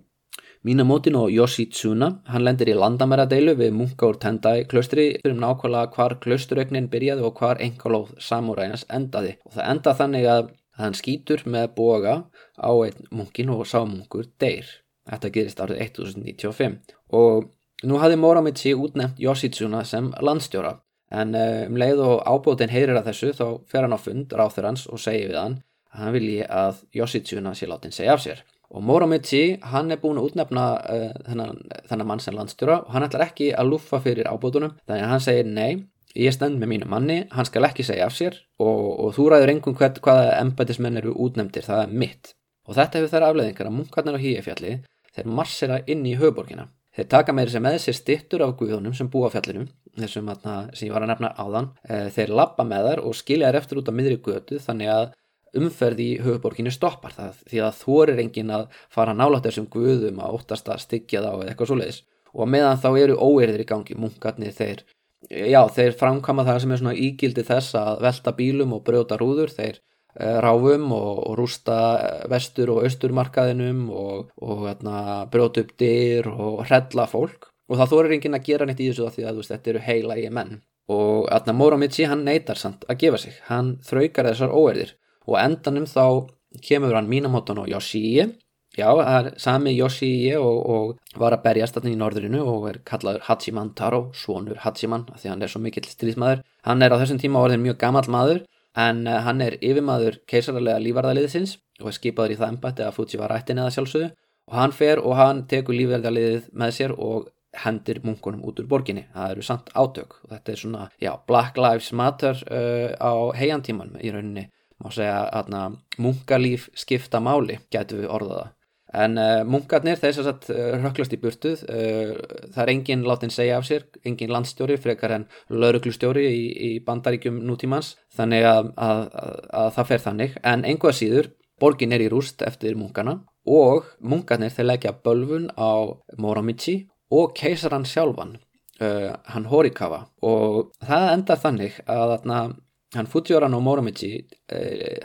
Minamotin og Yoshitsuna, hann lendir í landamæradeilu við munka úr Tendai klaustri um nákvæmlega hvar klausturögnin byrjaði og hvar engalóð Samurænas endaði og það enda þannig að hann skýtur með boga á einn munkin og sá munkur deyr. Þetta gerist árið 1095 og nú hafði Moramichi útnefnt Yoshitsuna sem landstjóra en eh, um leið og ábótin heyrir að þessu þá fer hann á fund ráþur hans og segir við hann að hann vilji að Yoshitsuna sé látin segja af sér. Og Moramichi hann er búin að útnefna uh, þennan, þennan mann sem landstjóra og hann ætlar ekki að lúfa fyrir ábótunum þannig að hann segir nei, ég stend með mínu manni, hann skal ekki segja af sér og, og þú ræður einhvern hvern hvaða embætismenn eru útnefndir, það er mitt. Og þetta hefur þær afleðingar að munkarnar á hýjafjalli þeir marsera inn í höfuborgina. Þeir taka með þessi með sér stittur af guðunum sem búa fjallinu, þessum sem ég var að nefna áðan. Eh, þeir lappa með þar og skilja þær eftir út á miðri götu þannig að umferð í höfuborginu stoppar það því að þorir engin að fara nálátt þessum guðum að óttast að styggja þá eða eitthvað svo leiðis. Og meðan þá eru óerðir í gangi, munkarnir þeir, já þeir framkama það sem er svona ígildi þess að velta bílum og brjóta rúður, þeir uh, ráfum og, og rústa vestur og austurmarkaðinum og, og hérna, brjóta upp dyr og hrella fólk. Og það þorir enginn að gera neitt í þessu því að veist, þetta eru heilagi menn. Og hérna, Moromichi hann neytar samt að gefa sig. Hann þraukar þessar óerðir og endanum þá kemur hann Minamoto no Yoshii Já, það er sami Yoshii og, og var að berjast þarna í norðurinu og er kallaður Hachiman Taro, svonur Hachiman, því hann er svo mikill stríðsmaður. Hann er á þessum tíma orðin mjög gammal maður, en uh, hann er yfirmaður keisarlega lífarðaliðsins og er skipaður í það embætti að Fujiwara ættin eða sjálfsögðu og hann fer og hann tekur lífarðaliðið með sér og hendir munkunum út úr borginni. Það eru samt átök og þetta er svona, já, Black Lives Matter uh, á heiantíman í rauninni. Má segja að munkalíf skipta máli, getur við orðaða. En uh, munkarnir þess að uh, röklast í burtuð, uh, það er engin látin segja af sér, engin landstjóri frekar en lauruglustjóri í, í bandaríkjum nútímans, þannig að, að, að, að það fer þannig. En einhvað síður, borgin er í rúst eftir munkarna og munkarnir þeir leggja bölfun á Moramichi og keisaran sjálfan, hann Horikawa og það endar þannig að hann Fujiwara no Moramichi,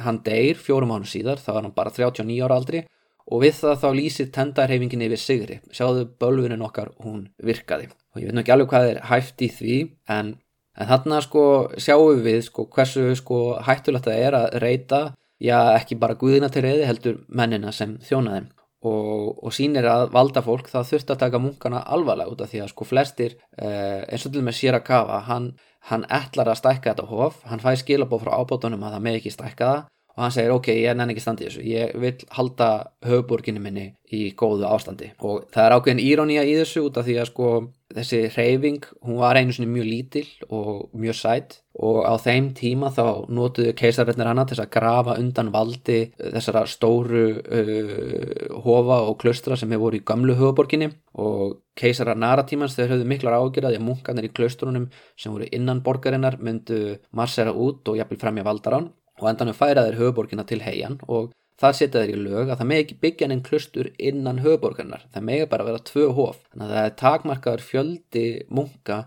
hann deyr fjórum ánum síðar, það var hann bara 39 ára aldri og við það þá lýsir tendarhefinginni yfir sigri. Sjáðu bölvunin okkar hún virkaði. Og ég veit nú ekki alveg hvað er hæft í því en, en þarna sko sjáum við sko hversu sko hættulegt það er að reyta já ekki bara guðina til reyði heldur mennina sem þjónaðum og, og sínir að valda fólk það þurft að taka munkana alvarlega út af því að sko flestir eh, eins og til með Shirakawa hann, hann ætlar að stækka þetta hof. Hann fæ skilabóð frá ábótunum að það með ekki stækka það. Og hann segir ok, ég nenni ekki standið þessu. Ég vil halda höfuborginu minni í góðu ástandi. Og það er ákveðin írónía í þessu út af því að sko þessi reyfing, hún var einu svona mjög lítil og mjög sætt og á þeim tíma þá nótuðu keisarverðnir hana til að grafa undan valdi þessara stóru uh, hofa og klustra sem hefur voru í gamlu höfuborginni og keisarar naratímans þeir höfðu miklar ágjörði að munkanir í klaustrunum sem voru innan borgarinnar myndu marsera út og jafnvel fremja valdarán. Og endanum færa þeir höfuborgina til heian og það setja þeir í lög að það megi ekki byggja einn klustur innan höfuborgarnar, það megi bara vera tvö hof, þannig að það er takmarkaður fjöldi munka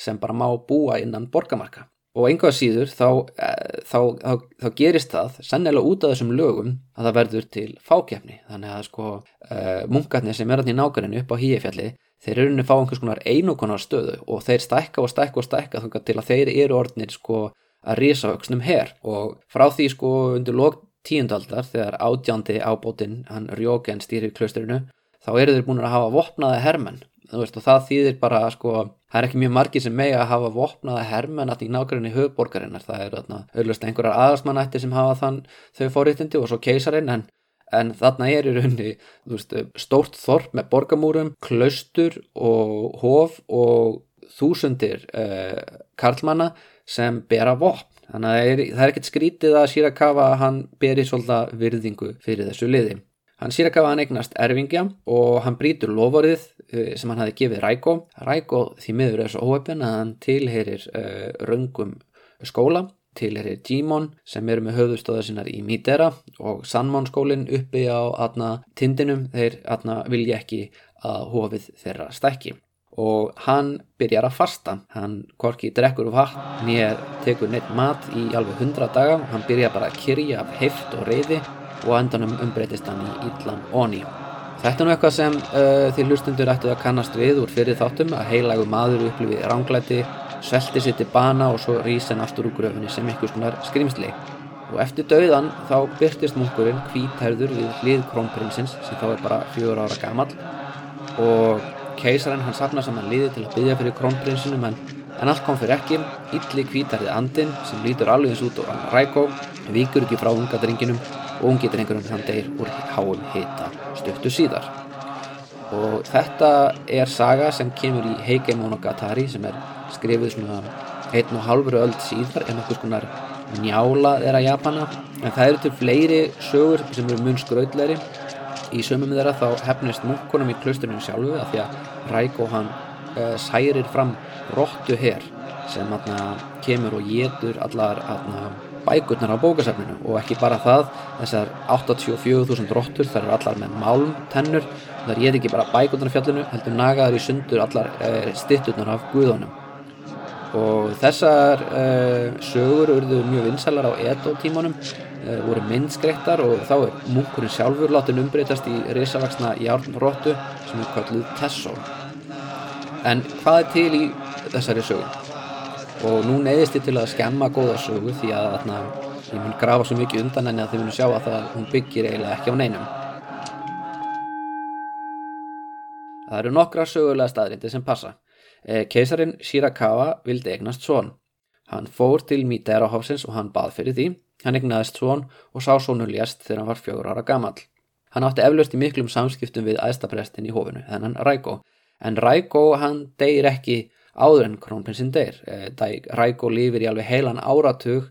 sem bara má búa innan borgarmarka. Og einhvað síður þá, eh, þá, þá, þá gerist það sennilega út af þessum lögum að það verður til fákjefni þannig að sko uh, munkarnir sem er alltaf í nákvæminu upp á híefjalli þeir eru unni fá einhvers konar einu konar stöðu og þeir stækka og stækka og stækka til að þeir eru orðnir sko að risa auksnum her. Og frá því sko undir lók tíundaldar þegar átjándi ábótinn hann Rjóken stýrir klausturinu þá eru þeir búin að hafa vopnaða hermenn. Veist, og það þýðir bara sko það er ekki mjög margir sem megi að hafa vopnaða hermenn alltaf í nákvæmni höfborgarinnar það eru auðvist einhverjar aðarsmannættir sem hafa þann þau fóriðtindi og svo keisarinn en, en þarna er í raunni veist, stórt þorp með borgamúrum klaustur og hof og þúsundir eh, karlmanna sem bera vopn þannig að það er, er ekkert skrítið að Shirakawa hann beri svolítið virðingu fyrir þessu liði. Hann Shirakawa hann eignast erfingja og hann brítur lovorið eh, sem hann hafi gefið Raiko. Raiko því miður er svo óöfn að hann tilherir uh, röngum skóla, tilherir Jimon sem eru með höfðustóða sinnar í Midera og Sanmon skólinn uppi á atna, tindinum þeir atna, vilja ekki að hofið þeirra stækki og hann byrjar að fasta. Hann korki drekkur vatn nýjar tekur neitt mat í alveg 100 daga. Hann byrjar bara að kyrja af heift og reyði og endanum umbreytist hann í illan onni Þetta er nú eitthvað sem uh, því hlustundur ættu að kannast við úr fyrir þáttum að heilagu maður upplifið ránglæti svelti sitt í bana og svo rýs hann aftur úr gröfinni sem ykkur skonar skrimsli og eftir dauðan þá byrtist munkurinn hvítærður við hlið krónprinsins sem þá er bara fjögur ára gammal og keisarinn hann sapna saman liði til að byggja fyrir krónprinsinum en, en allt kom fyrir ekki. Ylli kvítarið andin sem lítur alveg eins út hann rækó vikur ekki frá unga drenginum og ungi drengurinn hann deyr úr háum hita stöttu síðar. Og þetta er saga sem kemur í Heike Monogatari sem er skrifið svona einn og halvuru öll síðar en okkur skonar njála að Japana. En það eru til fleiri sögur sem eru mun skraudleiri í sömum þeirra þá hefnist munkunum í klusturinu sjálfu að því að Ræko hann uh, særir fram róttu her sem atna, kemur og getur allar atna, bækurnar á bókasafninu. Og ekki bara það þessar 84.000 róttur þar er allar með málmtennur þar get ekki bara bækurnar á fjallinu heldur nagaður í sundur allar uh, stitturnar af guðunum. Og þessar uh, sögur urðu mjög vinsælar á edo tímanum uh, voru myndskreittar og þá er munkurinn sjálfur látin umbreytast í risavaksna járnróttu sem er kallið Tessó. En hvað er til í þessari sögum og nú neyðist ég til að skemma góða sögu því að þarna, ég mun grafa svo mikið undan henni að þið munum sjá að það, hún byggir eiginlega ekki á neinum. Það eru nokkra sögulega staðrindi sem passa. Eh, Keisarin Shirakawa vildi eignast svon Hann fór til Míterahofsins og hann bað fyrir því Hann egnaðist svon og sá svonu ljast þegar hann var fjögur ára gamall. Hann átti eflaust í miklum samskiptum við æðstaprestin í hofinu, þennan Ræko en Ræko hann deyir ekki áður en krónprinsinn deyr. Eh, Ræko lifir í alveg heilan áratug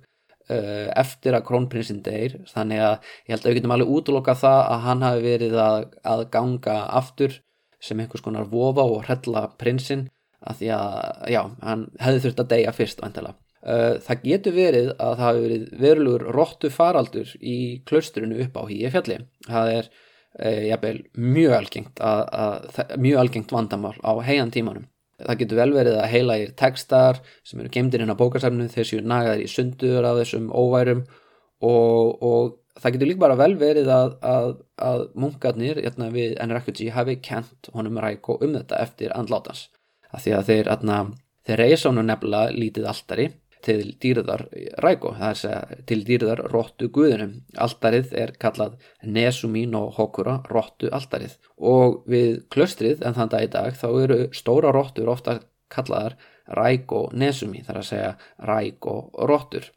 eh, eftir að krónprinsinn deyr. Þannig að ég held að við getum alveg útloka það að hann hafi verið að, að ganga aftur sem einhvers konar vofa og hrella prinsinn að því að, já, hann hefði þurft að deyja fyrst vantala. Eh, það getur verið að það hafi verið verulegur róttu faraldur í klaustrinu upp á hýja fjalli. Það er jafnvel mjög algengt, að, að, mjög algengt vandamál á heian tímanum. Það getur vel verið að heilagir tekstar sem eru gemdir inn á bókasafnu þessu nagaðir í sundur af þessum óværum og, og það getur líka bara vel verið að, að, að munkarnir hérna, við NRFG hafi kent honum ræk og um þetta eftir andlátans. Af því að þeir, hérna, þeir reysa honum nefnilega lítið alltari til dýrðar ræko, það er segja til dýrðar róttu guðunum. Altarið er kallað Nesumín og Hokura róttu altarið og við klöstrið en þann dag í dag þá eru stóra róttur ofta kallaðar ræko Nesumi, það er að segja ræko róttur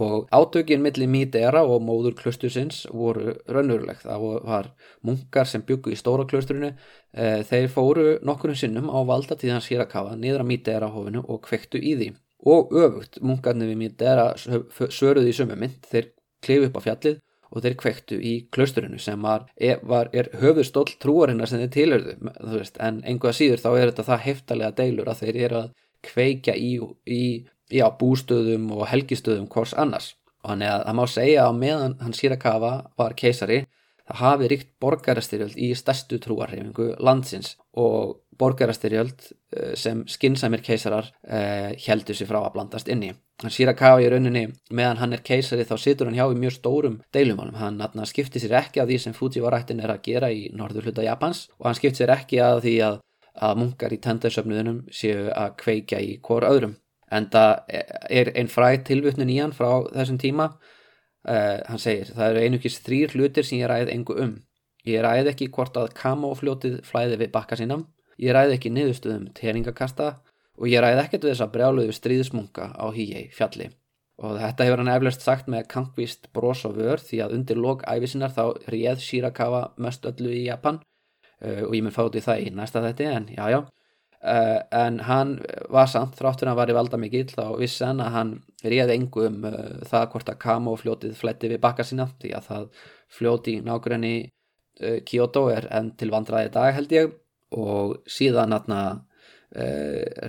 og átökinn millir Mídera og móður klöstusins voru raunurulegt. Það var munkar sem byggu í stóra klöstrunu, eh, þeir fóru nokkurum sinnum á valda tíðan Sirakawa niður að Mídera hofinu og kvektu í því og öfugt munkarnir við mér dera söruði í sömu mynd. Þeir klifu upp á fjallið og þeir kvektu í klausturinu sem var, er, var, er höfustóll trúarinnar sem þeir tilhörðu veist, en einhvað síður þá er þetta það heftalega deilur að þeir eru að kveikja í, í já, bústöðum og helgistöðum hvors annars. Og hann er að það má segja að meðan hann Sirakawa var keisari það hafi ríkt borgarastyrjöld í stærstu trúarhefingu landsins. Og borgarastyrjöld eh, sem skinsamir keisarar eh, heldur sér frá að blandast inni. Hann kafa í rauninni meðan hann er keisari þá situr hann hjá í mjög stórum deilumálum. Hann atna, skiptir sér ekki að því sem Fujivarættin er að gera í norður hluta Japans og hann skiptir sér ekki að því að, að munkar í tendarsöfnuðunum séu að kveikja í hvort öðrum. En það er einn fræð tilvutnun í hann frá þessum tíma Uh, hann segir, það eru einugis þrýr hlutir sem ég ræði engu um. Ég ræði ekki hvort að kamofljótið flæði við bakka sínam, ég ræði ekki niðurstöðum teringakasta og ég ræði ekkert við þessa brjáluðu stríðsmunga á hýjei fjalli. Og þetta hefur hann eflaust sagt með kankvist bros og vör því að undir lok æfisinnar þá réð Shirakawa mest öllu í Japan uh, og ég mun fáti það í næsta þetti en já já. Uh, en hann var samt þráttur hann var í valda mikill þá vissi hann að hann réði engu um uh, það hvort að Kamo fljótið fletti við bakka sína því að það fljóti í nákvæmni Kyoto er enn til vandraði dag held ég og síðan aðna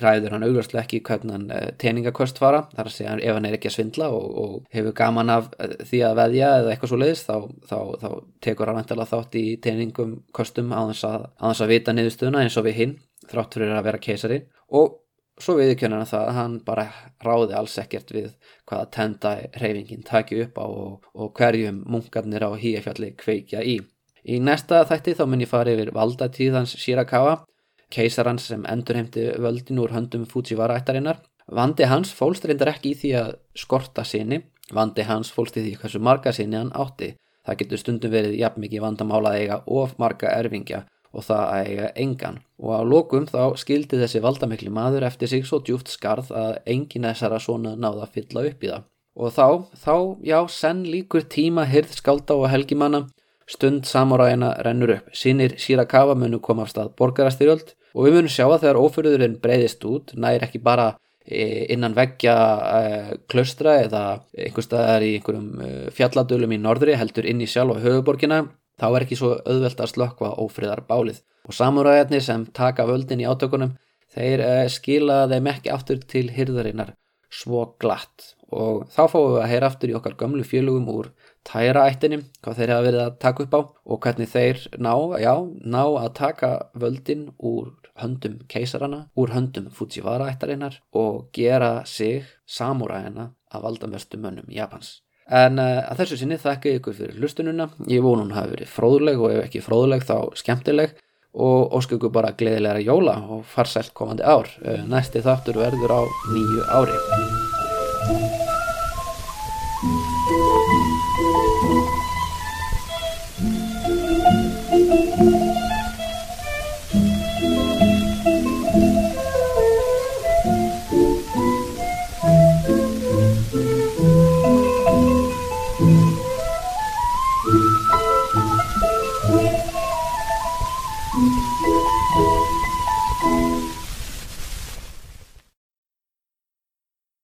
ræður hann augljóslega ekki hvernig hann teningakost fara þar að segja ef hann er ekki að svindla og, og hefur gaman af því að veðja eða eitthvað svo leiðis þá, þá, þá tekur hann þátt í teningum kostum á þess að, að vita niðurstöðuna eins og við hinn þrátt fyrir að vera keisari og svo viðkjörnana það að hann bara ráði alls ekkert við hvaða tenda reyfingin taki upp á og, og hverjum munkarnir á híafjalli kveikja í. Í næsta þætti þá mun ég fara yfir valdatíðans Shirakawa, keisarans sem endurheimti völdin úr höndum Fujiwara ættarinnar. Vandi hans fólst reyndar ekki í því að skorta sinni, vandi hans fólst í því hversu marga sinni hann átti. Það getur stundum verið jafn mikið vandamála eiga of marga erfingja og það að eiga engan og á lókum þá skildi þessi valdamikli maður eftir sig svo djúft skarð að engin þessara svona náða að fylla upp í það og þá, þá, já, senn líkur tíma hyrð skálda og helgimanna stund samuræina rennur upp sínir Shirakawa munu koma af stað borgarastyrjöld og við munum sjá að þegar ófyrðurinn breyðist út nær ekki bara e, innan veggja uh, klaustra eða einhver staðar í einhverjum uh, fjalladölum í norðri heldur inn í sjálf og höfuborgina þá er ekki svo auðvelt að slökkva ófriðar bálið. Og samuræðarnir sem taka völdin í átökunum, þeir skila þeim ekki aftur til hyrðarinnar svo glatt. Og þá fáum við að heyra aftur í okkar gamlu fjölugum úr tæra ættinum, hvað þeir hafa verið að taka upp á og hvernig þeir ná, já, ná að taka völdin úr höndum keisarana, úr höndum Fujiwara ættarinnar og gera sig samúræðina að valdamestu mönnum Japans. En uh, að þessu sinni þakka ykkur fyrir hlustununa. Ég vonu hún hafi verið fróðuleg og ef ekki fróðuleg þá skemmtileg og ósku ykkur bara gleðilega jóla og farsælt komandi ár. Uh, næsti þáttur verður á nýju ári.